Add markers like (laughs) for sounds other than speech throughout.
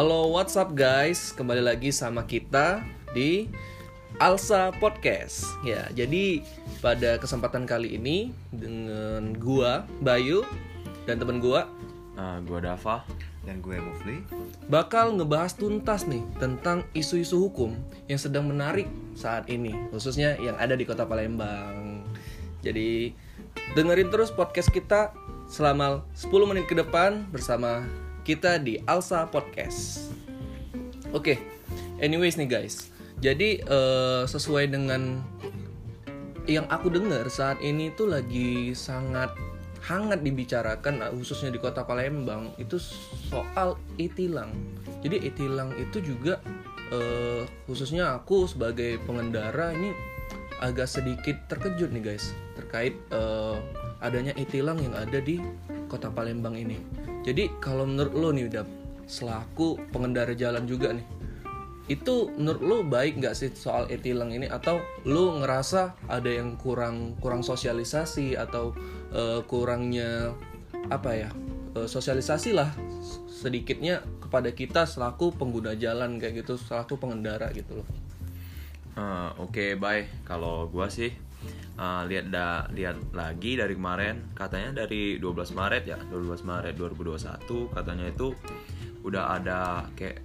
Halo, what's up guys? Kembali lagi sama kita di Alsa Podcast. Ya, jadi pada kesempatan kali ini dengan gua Bayu dan temen gua Nah, gua Dava. dan gue Mufli bakal ngebahas tuntas nih tentang isu-isu hukum yang sedang menarik saat ini, khususnya yang ada di Kota Palembang. Jadi dengerin terus podcast kita selama 10 menit ke depan bersama kita di Alsa Podcast. Oke, anyways nih guys. Jadi eh, sesuai dengan yang aku dengar saat ini tuh lagi sangat hangat dibicarakan uh, khususnya di kota Palembang itu soal itilang. Jadi itilang itu juga eh, khususnya aku sebagai pengendara ini agak sedikit terkejut nih guys terkait eh, adanya itilang yang ada di kota Palembang ini. Jadi kalau menurut lo nih udah selaku pengendara jalan juga nih itu menurut lo baik nggak sih soal etilang ini atau lo ngerasa ada yang kurang kurang sosialisasi atau eh, kurangnya apa ya eh, sosialisasi lah sedikitnya kepada kita selaku pengguna jalan kayak gitu selaku pengendara gitu loh Eh, Oke, baik. Kalau gua sih eh, lihat da lihat lagi dari kemarin katanya dari 12 Maret ya, 12 Maret 2021 katanya itu udah ada kayak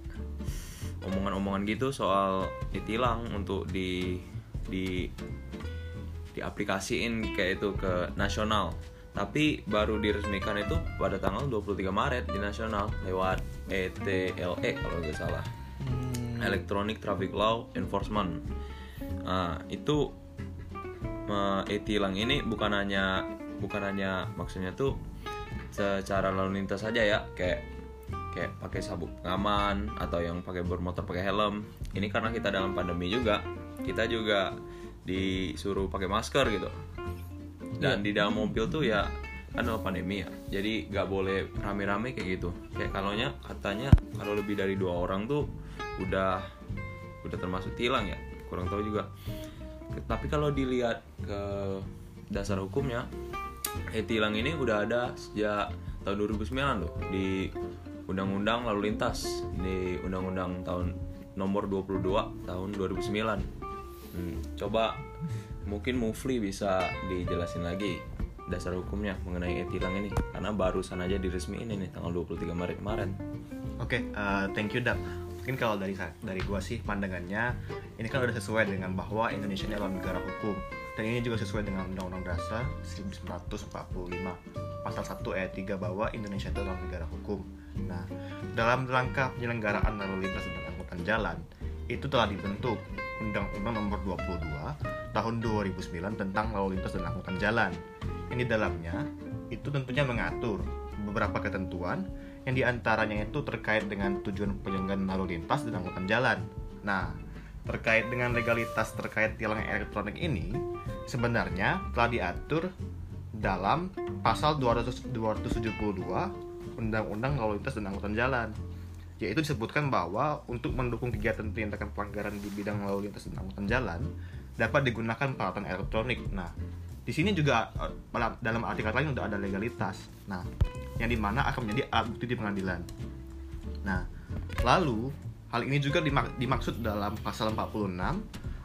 omongan-omongan gitu soal ditilang untuk di di diaplikasiin kayak itu ke nasional. Tapi baru diresmikan itu pada tanggal 23 Maret di nasional lewat E ETLE kalau nggak salah. Electronic Traffic Law Enforcement. Nah, itu e-tilang ini bukan hanya bukan hanya maksudnya tuh secara lalu lintas saja ya, kayak kayak pakai sabuk pengaman atau yang pakai bermotor pakai helm. Ini karena kita dalam pandemi juga, kita juga disuruh pakai masker gitu. Dan di dalam mobil tuh ya kan dalam pandemi ya, jadi nggak boleh rame-rame kayak gitu. Kayak kalaunya katanya kalau lebih dari dua orang tuh udah udah termasuk tilang ya kurang tahu juga tapi kalau dilihat ke dasar hukumnya eh tilang ini udah ada sejak tahun 2009 loh di undang-undang lalu lintas di undang-undang tahun nomor 22 tahun 2009 Hmm, coba mungkin Mufli bisa dijelasin lagi dasar hukumnya mengenai e-tilang ini karena barusan aja diresmiin ini tanggal 23 Maret kemarin. Oke eh, thank you Dap mungkin kalau dari dari gua sih pandangannya ini kan udah sesuai dengan bahwa Indonesia ini adalah negara hukum dan ini juga sesuai dengan Undang-Undang Dasar 1945 pasal 1 ayat 3 bahwa Indonesia itu adalah negara hukum nah dalam rangka penyelenggaraan lalu lintas dan angkutan jalan itu telah dibentuk Undang-Undang Nomor 22 Tahun 2009 tentang lalu lintas dan angkutan jalan. Di dalamnya itu tentunya mengatur beberapa ketentuan yang di antaranya itu terkait dengan tujuan penyelenggaraan lalu lintas dan angkutan jalan. Nah, terkait dengan legalitas terkait tilang elektronik ini sebenarnya telah diatur dalam pasal 200 272 Undang-Undang Lalu Lintas dan Angkutan Jalan yaitu disebutkan bahwa untuk mendukung kegiatan tindakan pelanggaran di bidang lalu lintas dan angkutan jalan dapat digunakan peralatan elektronik. Nah, di sini juga eh, dalam- artikel lain udah ada legalitas. Nah, yang di mana akan menjadi alat bukti di pengadilan. Nah, lalu hal ini juga dimak- dimaksud dalam pasal 46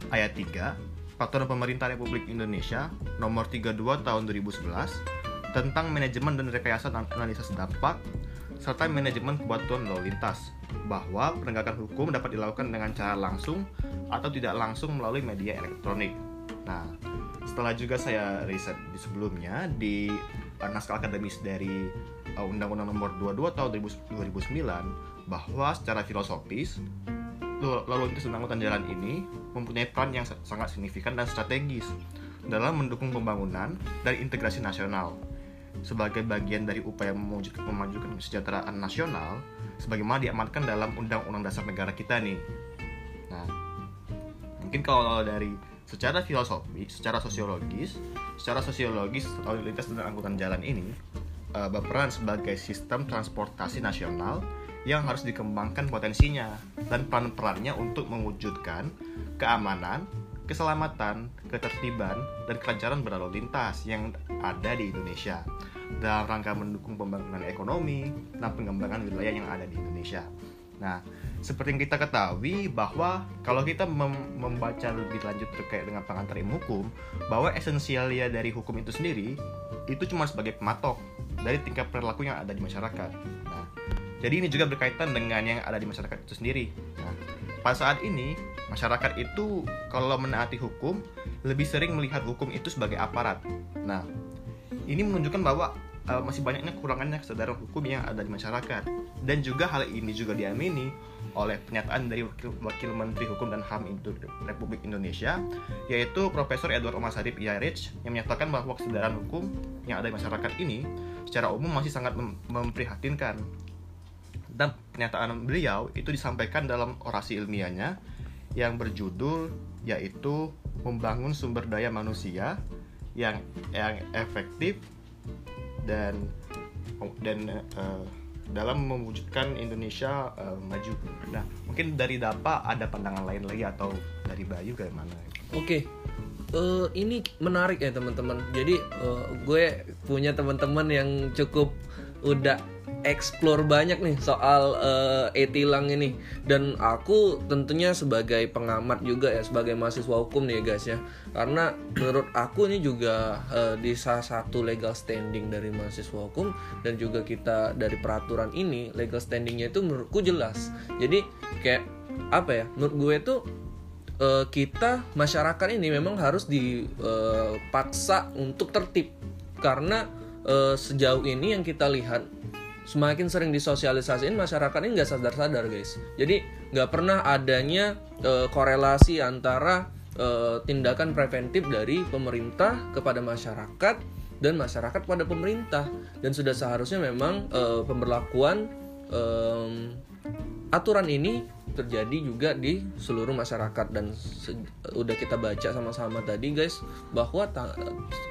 ayat 3 Peraturan Pemerintah Republik Indonesia nomor 32 tahun 2011 tentang manajemen dan rekayasa dan analisis dampak serta manajemen kebatuan lalu lintas bahwa penegakan hukum dapat dilakukan dengan cara langsung atau tidak langsung melalui media elektronik. Nah, setelah juga saya riset di sebelumnya di naskah akademis dari Undang-Undang Nomor 22 Tahun 2009 bahwa secara filosofis lalu lintas dan angkutan jalan ini mempunyai peran yang sa- sangat signifikan dan strategis dalam mendukung pembangunan dan integrasi nasional sebagai bagian dari upaya memajukan kesejahteraan nasional sebagaimana diamankan dalam Undang-Undang Dasar Negara kita nih. Nah, mungkin kalau dari secara filosofi, secara sosiologis, secara sosiologis lalu lintas dan angkutan jalan ini eh, berperan sebagai sistem transportasi nasional yang harus dikembangkan potensinya dan peran-perannya untuk mewujudkan keamanan, keselamatan, ketertiban, dan kelancaran berlalu lintas yang ada di Indonesia dalam rangka mendukung pembangunan ekonomi dan pengembangan wilayah yang ada di Indonesia. Nah, seperti yang kita ketahui bahwa kalau kita mem- membaca lebih lanjut terkait dengan pengantar ilmu hukum, bahwa esensialnya dari hukum itu sendiri itu cuma sebagai pematok dari tingkat perilaku yang ada di masyarakat. Nah, jadi ini juga berkaitan dengan yang ada di masyarakat itu sendiri. Nah, pada saat ini masyarakat itu kalau menaati hukum lebih sering melihat hukum itu sebagai aparat. Nah, ini menunjukkan bahwa uh, masih banyaknya kekurangannya kesadaran hukum yang ada di masyarakat dan juga hal ini juga diamini oleh pernyataan dari Wakil, Wakil Menteri Hukum dan HAM Republik Indonesia yaitu Profesor Edward Omar Sarip IARIC yang menyatakan bahwa kesadaran hukum yang ada di masyarakat ini secara umum masih sangat mem- memprihatinkan. Dan pernyataan beliau itu disampaikan dalam orasi ilmiahnya yang berjudul yaitu membangun sumber daya manusia yang yang efektif dan dan eh, dalam mewujudkan Indonesia eh, maju. Nah, mungkin dari Dapa ada pandangan lain lagi atau dari Bayu kayak mana? Oke, eh, ini menarik ya teman-teman. Jadi eh, gue punya teman-teman yang cukup udah explore banyak nih soal eh, e-tilang ini. Dan aku tentunya sebagai pengamat juga ya sebagai mahasiswa hukum nih ya guys ya. Karena menurut aku ini juga eh, di salah satu legal standing dari mahasiswa hukum dan juga kita dari peraturan ini legal standingnya itu menurutku jelas. Jadi kayak apa ya menurut gue tuh eh, kita masyarakat ini memang harus dipaksa untuk tertib. Karena eh, sejauh ini yang kita lihat semakin sering disosialisasiin masyarakat ini nggak sadar-sadar guys. Jadi nggak pernah adanya eh, korelasi antara eh, tindakan preventif dari pemerintah kepada masyarakat dan masyarakat pada pemerintah. Dan sudah seharusnya memang eh, pemberlakuan em, aturan ini terjadi juga di seluruh masyarakat dan udah kita baca sama-sama tadi guys bahwa ta-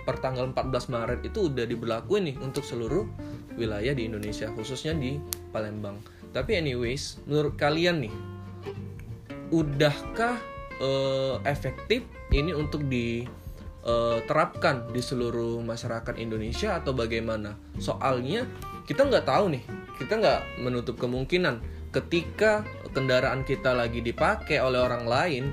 per tanggal 14 Maret itu udah diberlakuin nih untuk seluruh wilayah di Indonesia khususnya di Palembang. Tapi anyways, menurut kalian nih udahkah eh, efektif ini untuk diterapkan di seluruh masyarakat Indonesia atau bagaimana? Soalnya kita nggak tahu nih, kita nggak menutup kemungkinan ketika kendaraan kita lagi dipakai oleh orang lain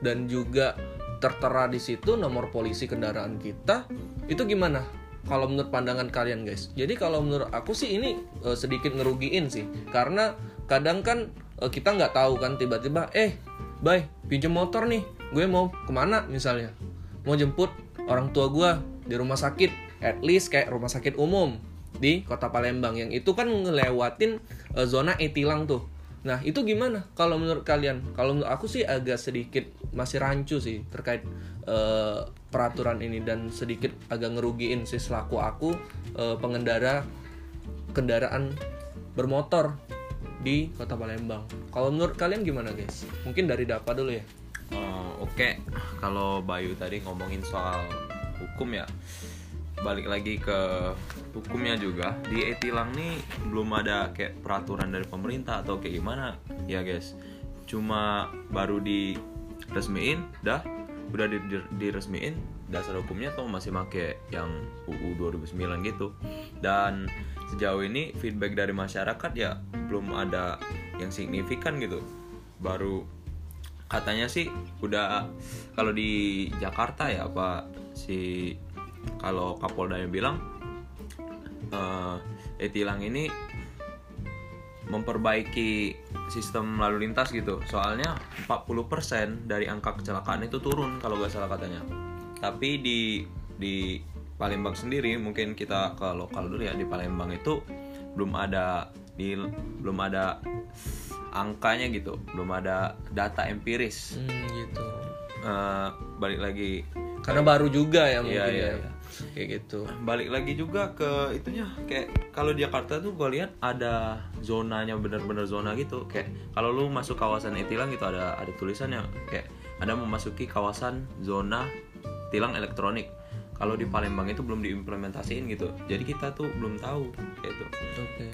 dan juga tertera di situ nomor polisi kendaraan kita, itu gimana? Kalau menurut pandangan kalian guys, jadi kalau menurut aku sih ini eh, sedikit ngerugiin sih, karena kadang kan eh, kita nggak tahu kan tiba-tiba, eh, bye, pinjam motor nih, gue mau ke mana misalnya, mau jemput orang tua gue di rumah sakit, at least kayak rumah sakit umum di kota Palembang. Yang itu kan ngelewatin eh, zona e-tilang tuh. Nah itu gimana kalau menurut kalian? Kalau menurut aku sih agak sedikit masih rancu sih terkait eh, peraturan ini dan sedikit agak ngerugiin sih selaku aku eh, pengendara kendaraan bermotor di kota Palembang. Kalau menurut kalian gimana guys? Mungkin dari Dapa dulu ya. Oh, Oke, kalau Bayu tadi ngomongin soal hukum ya, balik lagi ke hukumnya juga. Di e-tilang nih belum ada kayak peraturan dari pemerintah atau kayak gimana. Ya guys. Cuma baru diresmiin, dah. Udah di, di- diresmiin dasar hukumnya tuh masih make yang UU 2009 gitu. Dan sejauh ini feedback dari masyarakat ya belum ada yang signifikan gitu. Baru katanya sih udah kalau di Jakarta ya apa si kalau Kapoldanya bilang eh e-tilang ini memperbaiki sistem lalu lintas gitu. Soalnya 40% dari angka kecelakaan itu turun kalau gak salah katanya. Tapi di di Palembang sendiri mungkin kita ke lokal dulu ya di Palembang itu belum ada di belum ada angkanya gitu. Belum ada data empiris. Hmm, gitu. Eh, balik lagi Karena baru juga ya Iya, mungkin iya, ya. iya. Kayak gitu. balik lagi juga ke itunya kayak kalau di Jakarta tuh gue lihat ada zonanya bener-bener zona gitu kayak kalau lu masuk kawasan e-tilang gitu ada ada tulisannya kayak ada memasuki kawasan zona tilang elektronik kalau di Palembang itu belum diimplementasiin gitu jadi kita tuh belum tahu kayak itu Oke.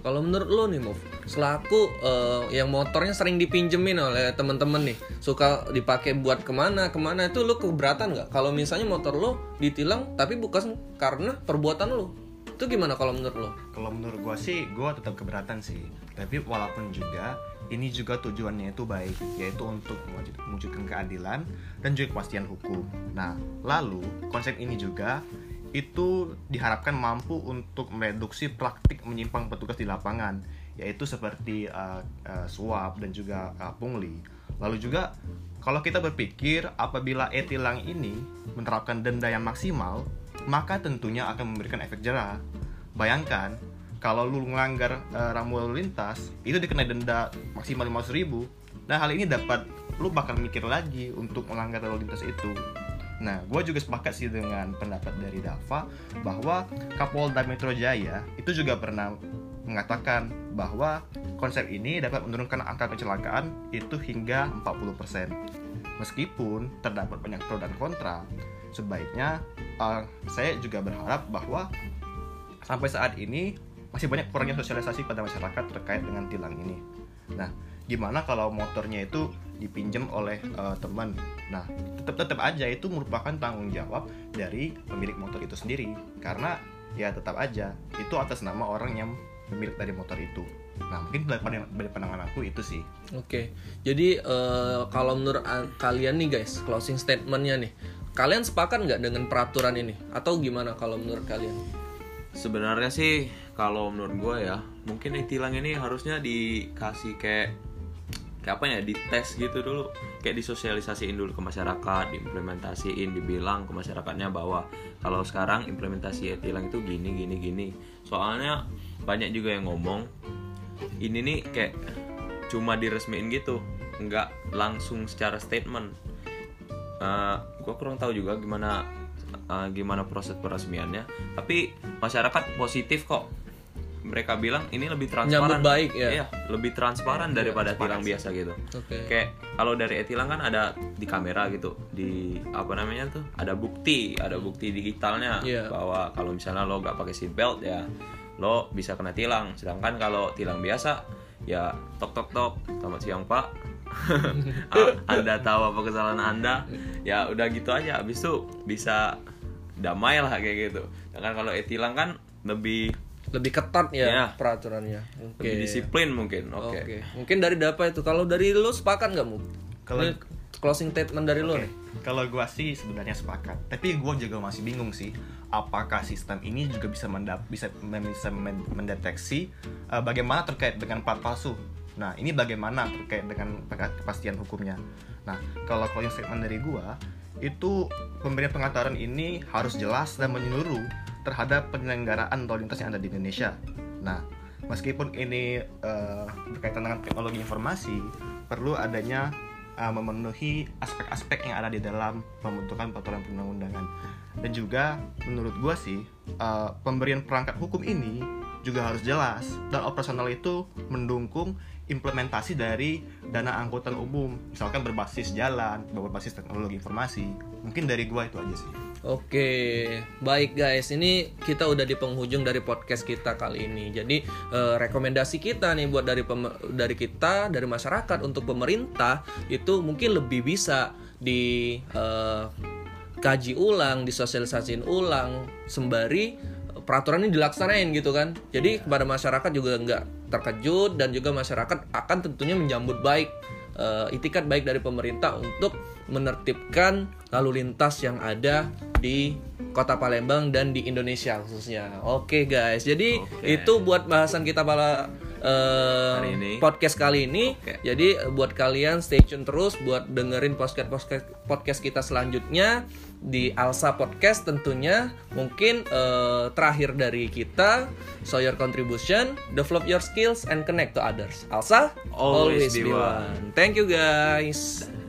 Kalau menurut lo nih, Mov, selaku eh, yang motornya sering dipinjemin oleh temen-temen nih, suka dipakai buat ke mana ke mana itu lo keberatan nggak? Kalau misalnya motor lo ditilang tapi bukan karena perbuatan lo, Itu gimana kalau menurut lo? Kalau menurut gua sih, gua tetap keberatan sih. Tapi walaupun juga ini juga tujuannya itu baik, yaitu untuk mewujud- mewujudkan keadilan dan juga kepastian hukum. Nah, lalu konsep ini juga itu diharapkan mampu untuk mereduksi praktik menyimpang petugas di lapangan, yaitu seperti uh, uh, suap dan juga uh, pungli. Lalu juga kalau kita berpikir apabila e-tilang ini menerapkan denda yang maksimal, maka tentunya akan memberikan efek jerah. Bayangkan kalau lu melanggar uh, rambu lalu lintas, itu dikenai denda maksimal 500 ribu. Nah hal ini dapat lu bakal mikir lagi untuk melanggar lalu lintas itu. Nah, gue juga sepakat sih dengan pendapat dari Dava bahwa Kapolda Metro Jaya itu juga pernah mengatakan bahwa konsep ini dapat menurunkan angka kecelakaan itu hingga 40%. Meskipun terdapat banyak pro dan kontra, sebaiknya uh, saya juga berharap bahwa sampai saat ini masih banyak kurangnya sosialisasi pada masyarakat terkait dengan tilang ini. Nah, gimana kalau motornya itu dipinjam oleh uh, teman? Nah, tetap tetap aja itu merupakan tanggung jawab dari pemilik motor itu sendiri karena ya tetap aja itu atas nama orang yang pemilik dari motor itu. Nah, mungkin dari pandang- dari pandangan aku itu sih. Oke, jadi eh, kalau menurut kalian nih guys, closing statementnya nih, kalian sepakat nggak dengan peraturan ini? Atau gimana kalau menurut kalian? Sebenarnya sih kalau menurut gue ya mungkin e-tilang ini harusnya dikasih kayak kayak apa ya dites gitu dulu kayak disosialisasiin dulu ke masyarakat diimplementasiin dibilang ke masyarakatnya bahwa kalau sekarang implementasi e-tilang itu gini gini gini soalnya banyak juga yang ngomong ini nih kayak cuma diresmiin gitu nggak langsung secara statement gue kurang tahu juga gimana uh, gimana proses peresmiannya. Tapi masyarakat positif kok. Mereka bilang ini lebih transparan. Nyambut baik ya? Iya, lebih transparan daripada tilang biasa gitu. Oke. kayak kalau dari e-tilang kan ada di kamera gitu di apa namanya tuh ada bukti ada bukti digitalnya Iya. bahwa kalau misalnya lo nggak pakai seat belt ya lo bisa kena tilang. Sedangkan kalau tilang biasa ya tok tok tok. Selamat siang pak (laughs) anda tahu apa kesalahan anda ya udah gitu aja habis itu bisa damai lah kayak gitu sedangkan kalau e-tilang kan lebih Lebih ketat ya Iya. peraturannya. Oke. lebih disiplin mungkin Oke. oke Mungkin dari Dapa itu. Kalau dari lu sepakat nggak mu? Kalau- closing statement dari lu Oke, nih. Kalau gua sih sebenarnya sepakat, tapi gua juga masih bingung sih, apakah sistem ini juga bisa mendap bisa bisa men- mendeteksi uh, bagaimana terkait dengan plat palsu. Nah, ini bagaimana terkait dengan kepastian hukumnya. Nah, kalau closing statement dari gua itu pemberian pengaturan ini harus jelas dan menyeluruh terhadap penyelenggaraan lalu lintas yang ada di Indonesia. Nah, meskipun ini uh, berkaitan dengan teknologi informasi, perlu adanya uh, memenuhi aspek-aspek yang ada di dalam pembentukan peraturan perundang-undangan. Dan juga menurut gua sih uh, pemberian perangkat hukum ini juga harus jelas dan operasional itu mendukung implementasi dari dana angkutan umum, misalkan berbasis jalan, berbasis teknologi informasi. Mungkin dari gua itu aja sih. Oke, baik guys, ini kita udah di penghujung dari podcast kita kali ini. Jadi eh, rekomendasi kita nih buat dari dari kita, dari masyarakat untuk pemerintah itu mungkin lebih bisa di eh, kaji ulang, disosialisasiin ulang sembari peraturan ini dilaksanain gitu kan. Jadi kepada masyarakat juga nggak terkejut dan juga masyarakat akan tentunya menyambut baik eh, itikat baik dari pemerintah untuk menertibkan lalu lintas yang ada di Kota Palembang dan di Indonesia khususnya. Oke guys, jadi Oke. itu buat bahasan kita pada eh, Hari ini. podcast kali ini. Oke. Jadi buat kalian stay tune terus buat dengerin podcast podcast podcast kita selanjutnya di Alsa Podcast tentunya. Mungkin eh, terakhir dari kita, so your contribution, develop your skills and connect to others. Alsa Always be one. Thank you guys.